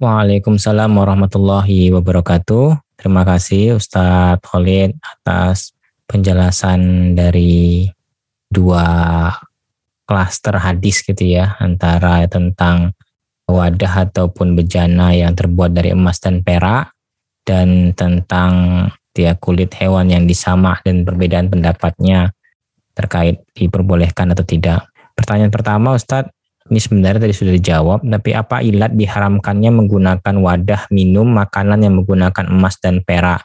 Waalaikumsalam warahmatullahi wabarakatuh. Terima kasih Ustadz Khalid atas penjelasan dari dua klaster hadis gitu ya antara tentang wadah ataupun bejana yang terbuat dari emas dan perak dan tentang ya kulit hewan yang disamak dan perbedaan pendapatnya terkait diperbolehkan atau tidak. Pertanyaan pertama Ustadz, ini sebenarnya tadi sudah dijawab, tapi apa ilat diharamkannya menggunakan wadah minum makanan yang menggunakan emas dan perak?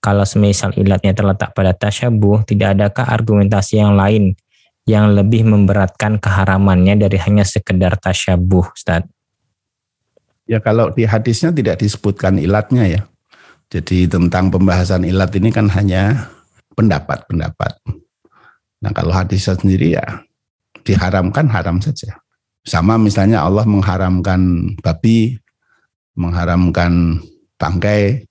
Kalau semisal ilatnya terletak pada tasyabuh, tidak adakah argumentasi yang lain yang lebih memberatkan keharamannya dari hanya sekedar tasyabuh, Ustaz? Ya kalau di hadisnya tidak disebutkan ilatnya ya. Jadi tentang pembahasan ilat ini kan hanya pendapat-pendapat. Nah kalau hadisnya sendiri ya diharamkan haram saja. Sama misalnya Allah mengharamkan babi, mengharamkan bangkai,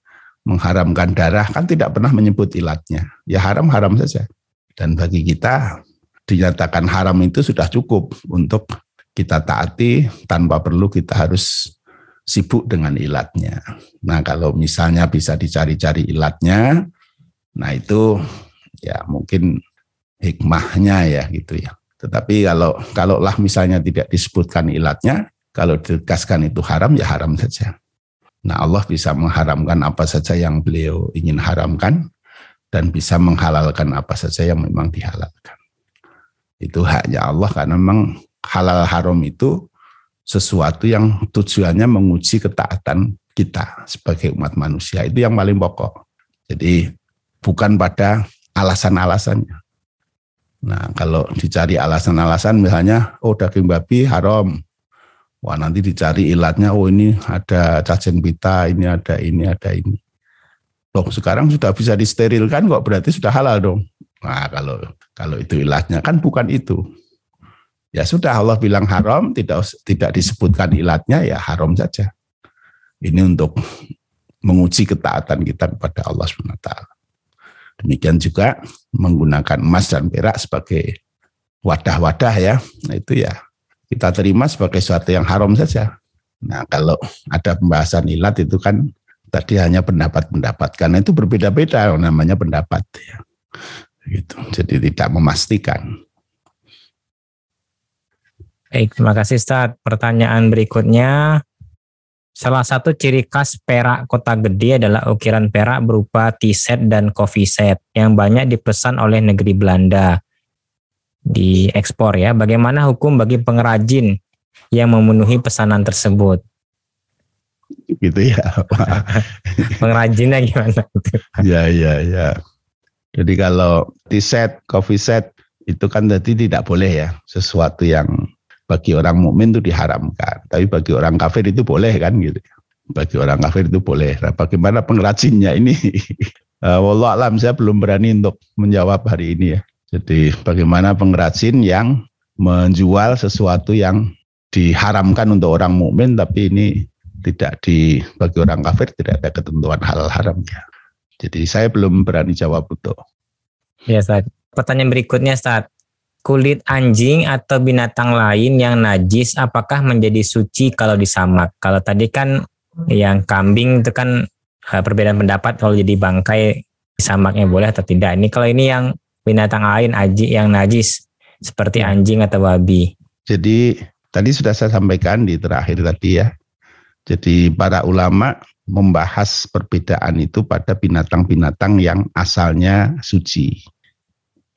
mengharamkan darah, kan tidak pernah menyebut ilatnya. Ya haram-haram saja. Dan bagi kita dinyatakan haram itu sudah cukup untuk kita taati tanpa perlu kita harus sibuk dengan ilatnya. Nah kalau misalnya bisa dicari-cari ilatnya, nah itu ya mungkin hikmahnya ya gitu ya. Tetapi kalau kalaulah misalnya tidak disebutkan ilatnya, kalau ditegaskan itu haram ya haram saja. Nah Allah bisa mengharamkan apa saja yang beliau ingin haramkan dan bisa menghalalkan apa saja yang memang dihalalkan. Itu haknya Allah karena memang halal haram itu sesuatu yang tujuannya menguji ketaatan kita sebagai umat manusia. Itu yang paling pokok. Jadi bukan pada alasan-alasannya. Nah, kalau dicari alasan-alasan misalnya, oh daging babi haram. Wah, nanti dicari ilatnya, oh ini ada cacing pita, ini ada ini, ada ini. Loh, sekarang sudah bisa disterilkan kok berarti sudah halal dong. Nah, kalau kalau itu ilatnya kan bukan itu. Ya sudah Allah bilang haram, tidak tidak disebutkan ilatnya ya haram saja. Ini untuk menguji ketaatan kita kepada Allah SWT. Demikian juga menggunakan emas dan perak sebagai wadah-wadah ya. Nah itu ya kita terima sebagai sesuatu yang haram saja. Nah kalau ada pembahasan ilat itu kan tadi hanya pendapat-pendapat karena itu berbeda-beda namanya pendapat ya. Gitu. Jadi tidak memastikan. Baik, terima kasih Ustaz. Pertanyaan berikutnya, Salah satu ciri khas perak kota gede adalah ukiran perak berupa T-set dan coffee set yang banyak dipesan oleh negeri Belanda di ekspor ya. Bagaimana hukum bagi pengrajin yang memenuhi pesanan tersebut? Gitu ya. Pengrajinnya gimana? ya, ya, ya. Jadi kalau T-set, coffee set itu kan tadi tidak boleh ya sesuatu yang bagi orang mukmin itu diharamkan, tapi bagi orang kafir itu boleh kan gitu. Bagi orang kafir itu boleh. Nah, bagaimana pengrajinnya ini? uh, Wallah alam saya belum berani untuk menjawab hari ini ya. Jadi bagaimana pengrajin yang menjual sesuatu yang diharamkan untuk orang mukmin tapi ini tidak di bagi orang kafir tidak ada ketentuan halal haramnya. Jadi saya belum berani jawab itu. Ya, Ustaz. Pertanyaan berikutnya, Ustaz kulit anjing atau binatang lain yang najis apakah menjadi suci kalau disamak? Kalau tadi kan yang kambing itu kan uh, perbedaan pendapat kalau jadi bangkai disamaknya boleh atau tidak. Ini kalau ini yang binatang lain aji yang najis seperti anjing atau babi. Jadi tadi sudah saya sampaikan di terakhir tadi ya. Jadi para ulama membahas perbedaan itu pada binatang-binatang yang asalnya suci.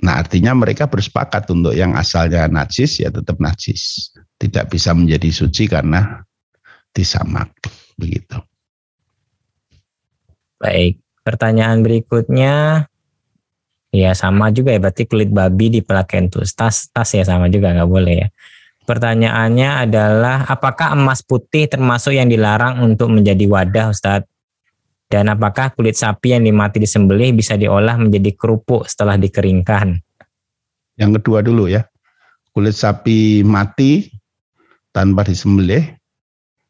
Nah artinya mereka bersepakat untuk yang asalnya najis ya tetap najis. Tidak bisa menjadi suci karena disamak. Begitu. Baik, pertanyaan berikutnya. Ya sama juga ya, berarti kulit babi dipakai untuk tas, tas ya sama juga nggak boleh ya. Pertanyaannya adalah apakah emas putih termasuk yang dilarang untuk menjadi wadah Ustadz? Dan apakah kulit sapi yang dimati disembelih bisa diolah menjadi kerupuk setelah dikeringkan? Yang kedua dulu ya. Kulit sapi mati tanpa disembelih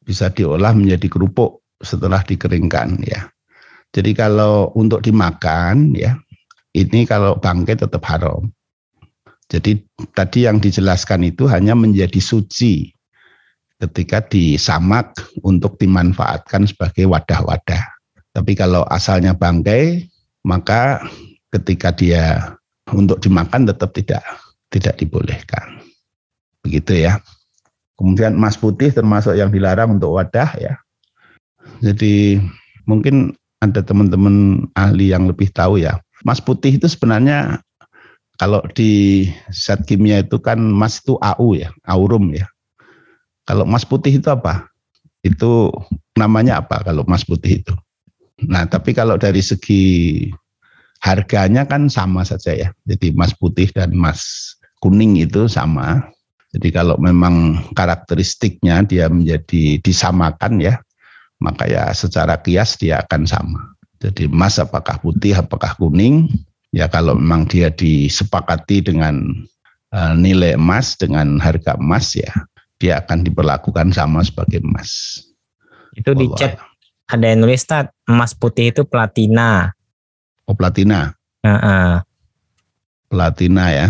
bisa diolah menjadi kerupuk setelah dikeringkan ya. Jadi kalau untuk dimakan ya, ini kalau bangkai tetap haram. Jadi tadi yang dijelaskan itu hanya menjadi suci ketika disamak untuk dimanfaatkan sebagai wadah-wadah. Tapi kalau asalnya bangkai, maka ketika dia untuk dimakan tetap tidak tidak dibolehkan. Begitu ya. Kemudian emas putih termasuk yang dilarang untuk wadah ya. Jadi mungkin ada teman-teman ahli yang lebih tahu ya. Emas putih itu sebenarnya kalau di zat kimia itu kan emas itu AU ya, aurum ya. Kalau emas putih itu apa? Itu namanya apa kalau emas putih itu? Nah, tapi kalau dari segi harganya kan sama saja ya. Jadi emas putih dan emas kuning itu sama. Jadi kalau memang karakteristiknya dia menjadi disamakan ya, maka ya secara kias dia akan sama. Jadi emas apakah putih, apakah kuning, ya kalau memang dia disepakati dengan uh, nilai emas dengan harga emas ya, dia akan diperlakukan sama sebagai emas. Itu di chat ada yang nulis Tat, emas putih itu platina. Oh platina. Uh -uh. Platina ya.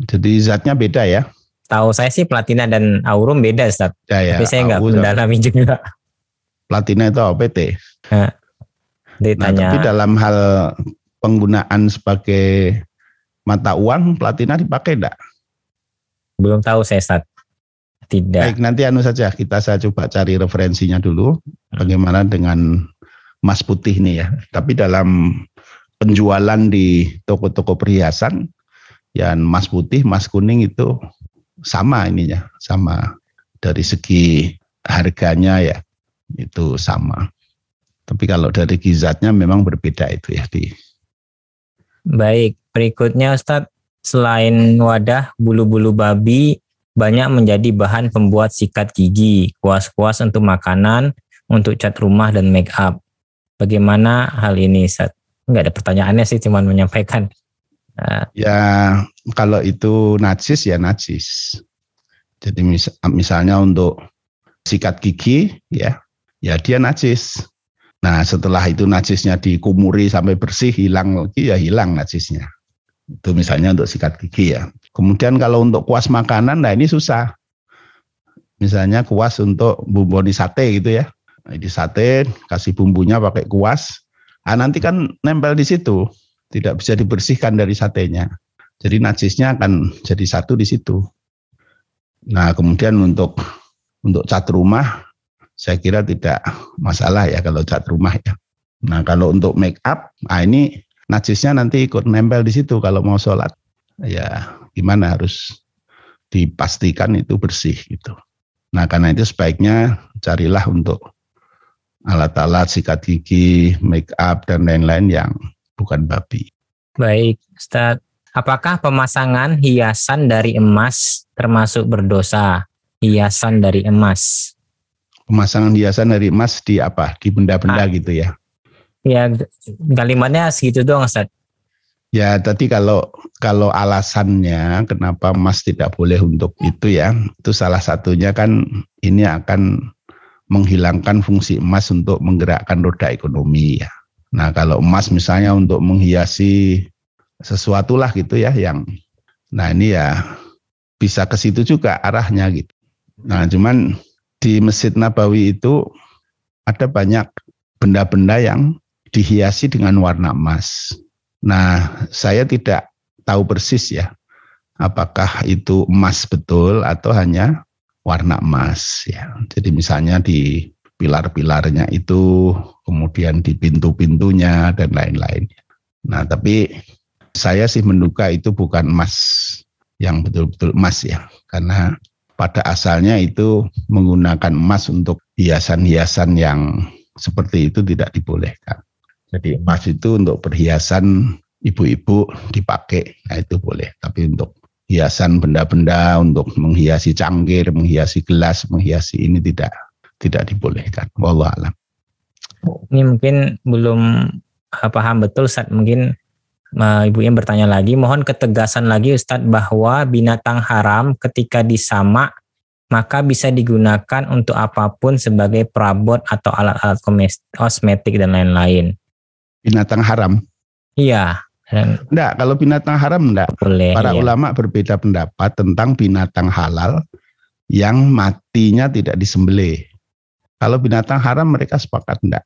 Jadi zatnya beda ya. Tahu saya sih platina dan aurum beda, Ustaz. Ya, ya, Tapi saya nggak mendalami juga. Platina itu OPT. Nah, ditanya. Nah, tapi dalam hal penggunaan sebagai mata uang, platina dipakai enggak? Belum tahu saya, Ustaz. Tidak. Baik, nanti anu saja kita saya coba cari referensinya dulu bagaimana dengan emas putih ini ya. Tapi dalam penjualan di toko-toko perhiasan ya emas putih, emas kuning itu sama ininya, sama dari segi harganya ya itu sama. Tapi kalau dari gizatnya memang berbeda itu ya di. Baik, berikutnya Ustadz, selain wadah bulu-bulu babi banyak menjadi bahan pembuat sikat gigi, kuas-kuas untuk makanan, untuk cat rumah dan make up. Bagaimana hal ini, Ustadz? Enggak ada pertanyaannya sih, cuma menyampaikan. Ya, kalau itu najis ya najis. Jadi mis misalnya untuk sikat gigi ya, ya dia najis. Nah setelah itu najisnya dikumuri sampai bersih hilang lagi ya hilang najisnya. Itu misalnya untuk sikat gigi ya. Kemudian kalau untuk kuas makanan, nah ini susah. Misalnya kuas untuk bumboni sate gitu ya. Nah, di sate kasih bumbunya pakai kuas. Ah nanti kan nempel di situ, tidak bisa dibersihkan dari satenya. Jadi najisnya akan jadi satu di situ. Nah, kemudian untuk untuk cat rumah saya kira tidak masalah ya kalau cat rumah ya. Nah, kalau untuk make up, nah ini najisnya nanti ikut nempel di situ kalau mau sholat. Ya, gimana harus dipastikan itu bersih gitu. Nah, karena itu sebaiknya carilah untuk alat-alat sikat gigi, make up dan lain-lain yang bukan babi. Baik, Ustaz. Apakah pemasangan hiasan dari emas termasuk berdosa? Hiasan dari emas. Pemasangan hiasan dari emas di apa? Di benda-benda ah. gitu ya? Ya, kalimatnya segitu doang, Ustaz. Ya, tadi kalau kalau alasannya kenapa emas tidak boleh untuk itu ya, itu salah satunya kan ini akan menghilangkan fungsi emas untuk menggerakkan roda ekonomi ya. Nah, kalau emas misalnya untuk menghiasi sesuatu lah gitu ya yang nah ini ya bisa ke situ juga arahnya gitu. Nah, cuman di Masjid Nabawi itu ada banyak benda-benda yang dihiasi dengan warna emas. Nah, saya tidak tahu persis ya apakah itu emas betul atau hanya warna emas ya. Jadi misalnya di pilar-pilarnya itu, kemudian di pintu-pintunya dan lain-lain. Nah, tapi saya sih menduga itu bukan emas yang betul-betul emas ya, karena pada asalnya itu menggunakan emas untuk hiasan-hiasan yang seperti itu tidak dibolehkan. Jadi emas itu untuk perhiasan ibu-ibu dipakai, nah itu boleh. Tapi untuk hiasan benda-benda untuk menghiasi cangkir, menghiasi gelas, menghiasi ini tidak tidak dibolehkan. Wallah alam. Ini mungkin belum paham betul saat mungkin Ibu yang bertanya lagi, mohon ketegasan lagi Ustadz bahwa binatang haram ketika disamak maka bisa digunakan untuk apa pun sebagai perabot atau alat-alat kosmetik dan lain-lain. Binatang haram? Iya. Enggak, kalau binatang haram enggak. Boleh, Para iya. ulama berbeda pendapat tentang binatang halal yang matinya tidak disembelih. Kalau binatang haram mereka sepakat enggak.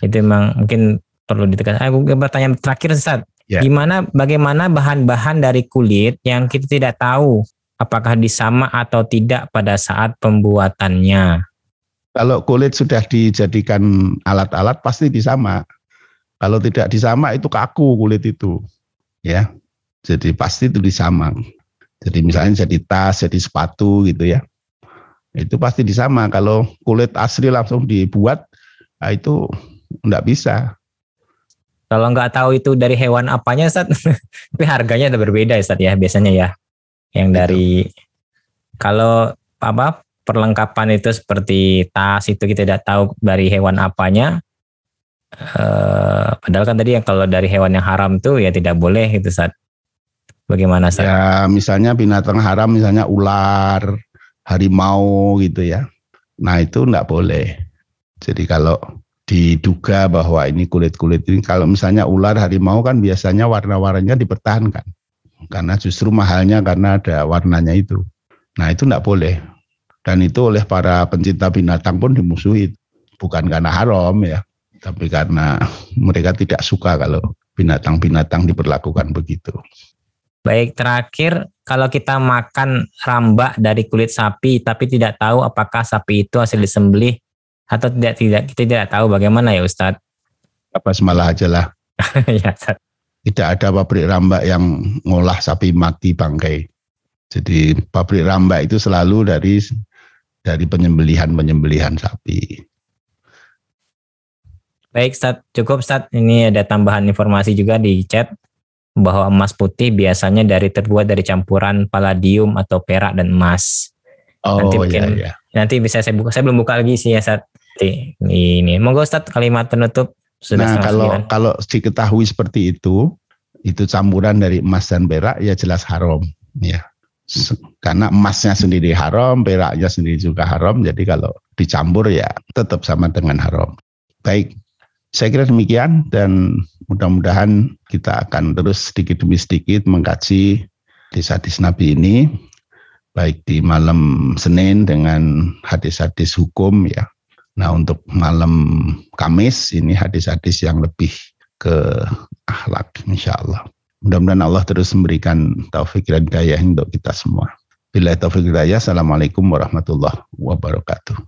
Itu memang mungkin perlu ditekan. Aku pertanyaan terakhir Ustaz. Ya. Gimana bagaimana bahan-bahan dari kulit yang kita tidak tahu apakah disama atau tidak pada saat pembuatannya? Kalau kulit sudah dijadikan alat-alat pasti disama. Kalau tidak disama itu kaku kulit itu. Ya. Jadi pasti itu disama. Jadi misalnya jadi tas, jadi sepatu gitu ya itu pasti disama. Kalau kulit asli langsung dibuat, nah itu enggak bisa. Kalau nggak tahu itu dari hewan apanya, Ustaz, tapi harganya ada berbeda, Ustaz ya biasanya ya. Yang dari kalau apa perlengkapan itu seperti tas itu kita tidak tahu dari hewan apanya. Eh, padahal kan tadi yang kalau dari hewan yang haram tuh ya tidak boleh itu, Ustaz. Bagaimana, Ustaz? Ya, misalnya binatang haram misalnya ular, harimau gitu ya. Nah itu enggak boleh. Jadi kalau diduga bahwa ini kulit-kulit ini, kalau misalnya ular harimau kan biasanya warna-warnanya dipertahankan. Karena justru mahalnya karena ada warnanya itu. Nah itu enggak boleh. Dan itu oleh para pencinta binatang pun dimusuhi. Bukan karena haram ya, tapi karena mereka tidak suka kalau binatang-binatang diperlakukan begitu. Baik, terakhir kalau kita makan rambak dari kulit sapi tapi tidak tahu apakah sapi itu hasil disembelih atau tidak tidak kita tidak tahu bagaimana ya Ustadz? Apa semalah aja lah. ya, Tidak ada pabrik rambak yang ngolah sapi mati bangkai. Jadi pabrik rambak itu selalu dari dari penyembelihan-penyembelihan sapi. Baik, Ustaz. Cukup, Ustaz. Ini ada tambahan informasi juga di chat bahwa emas putih biasanya dari terbuat dari campuran palladium atau perak dan emas. Oh, nanti mungkin iya, iya. nanti bisa saya buka. Saya belum buka lagi sih ya saat ini. Monggo Ustaz kalimat penutup sudah Nah, kalau kalau diketahui seperti itu, itu campuran dari emas dan perak ya jelas haram ya. Karena emasnya sendiri haram, peraknya sendiri juga haram, jadi kalau dicampur ya tetap sama dengan haram. Baik, saya kira demikian dan mudah-mudahan kita akan terus sedikit demi sedikit mengkaji hadis-hadis Nabi ini baik di malam Senin dengan hadis-hadis hukum ya. Nah untuk malam Kamis ini hadis-hadis yang lebih ke akhlak insya Allah. Mudah-mudahan Allah terus memberikan taufik dan daya untuk kita semua. Bila taufik hidayah, Assalamualaikum warahmatullahi wabarakatuh.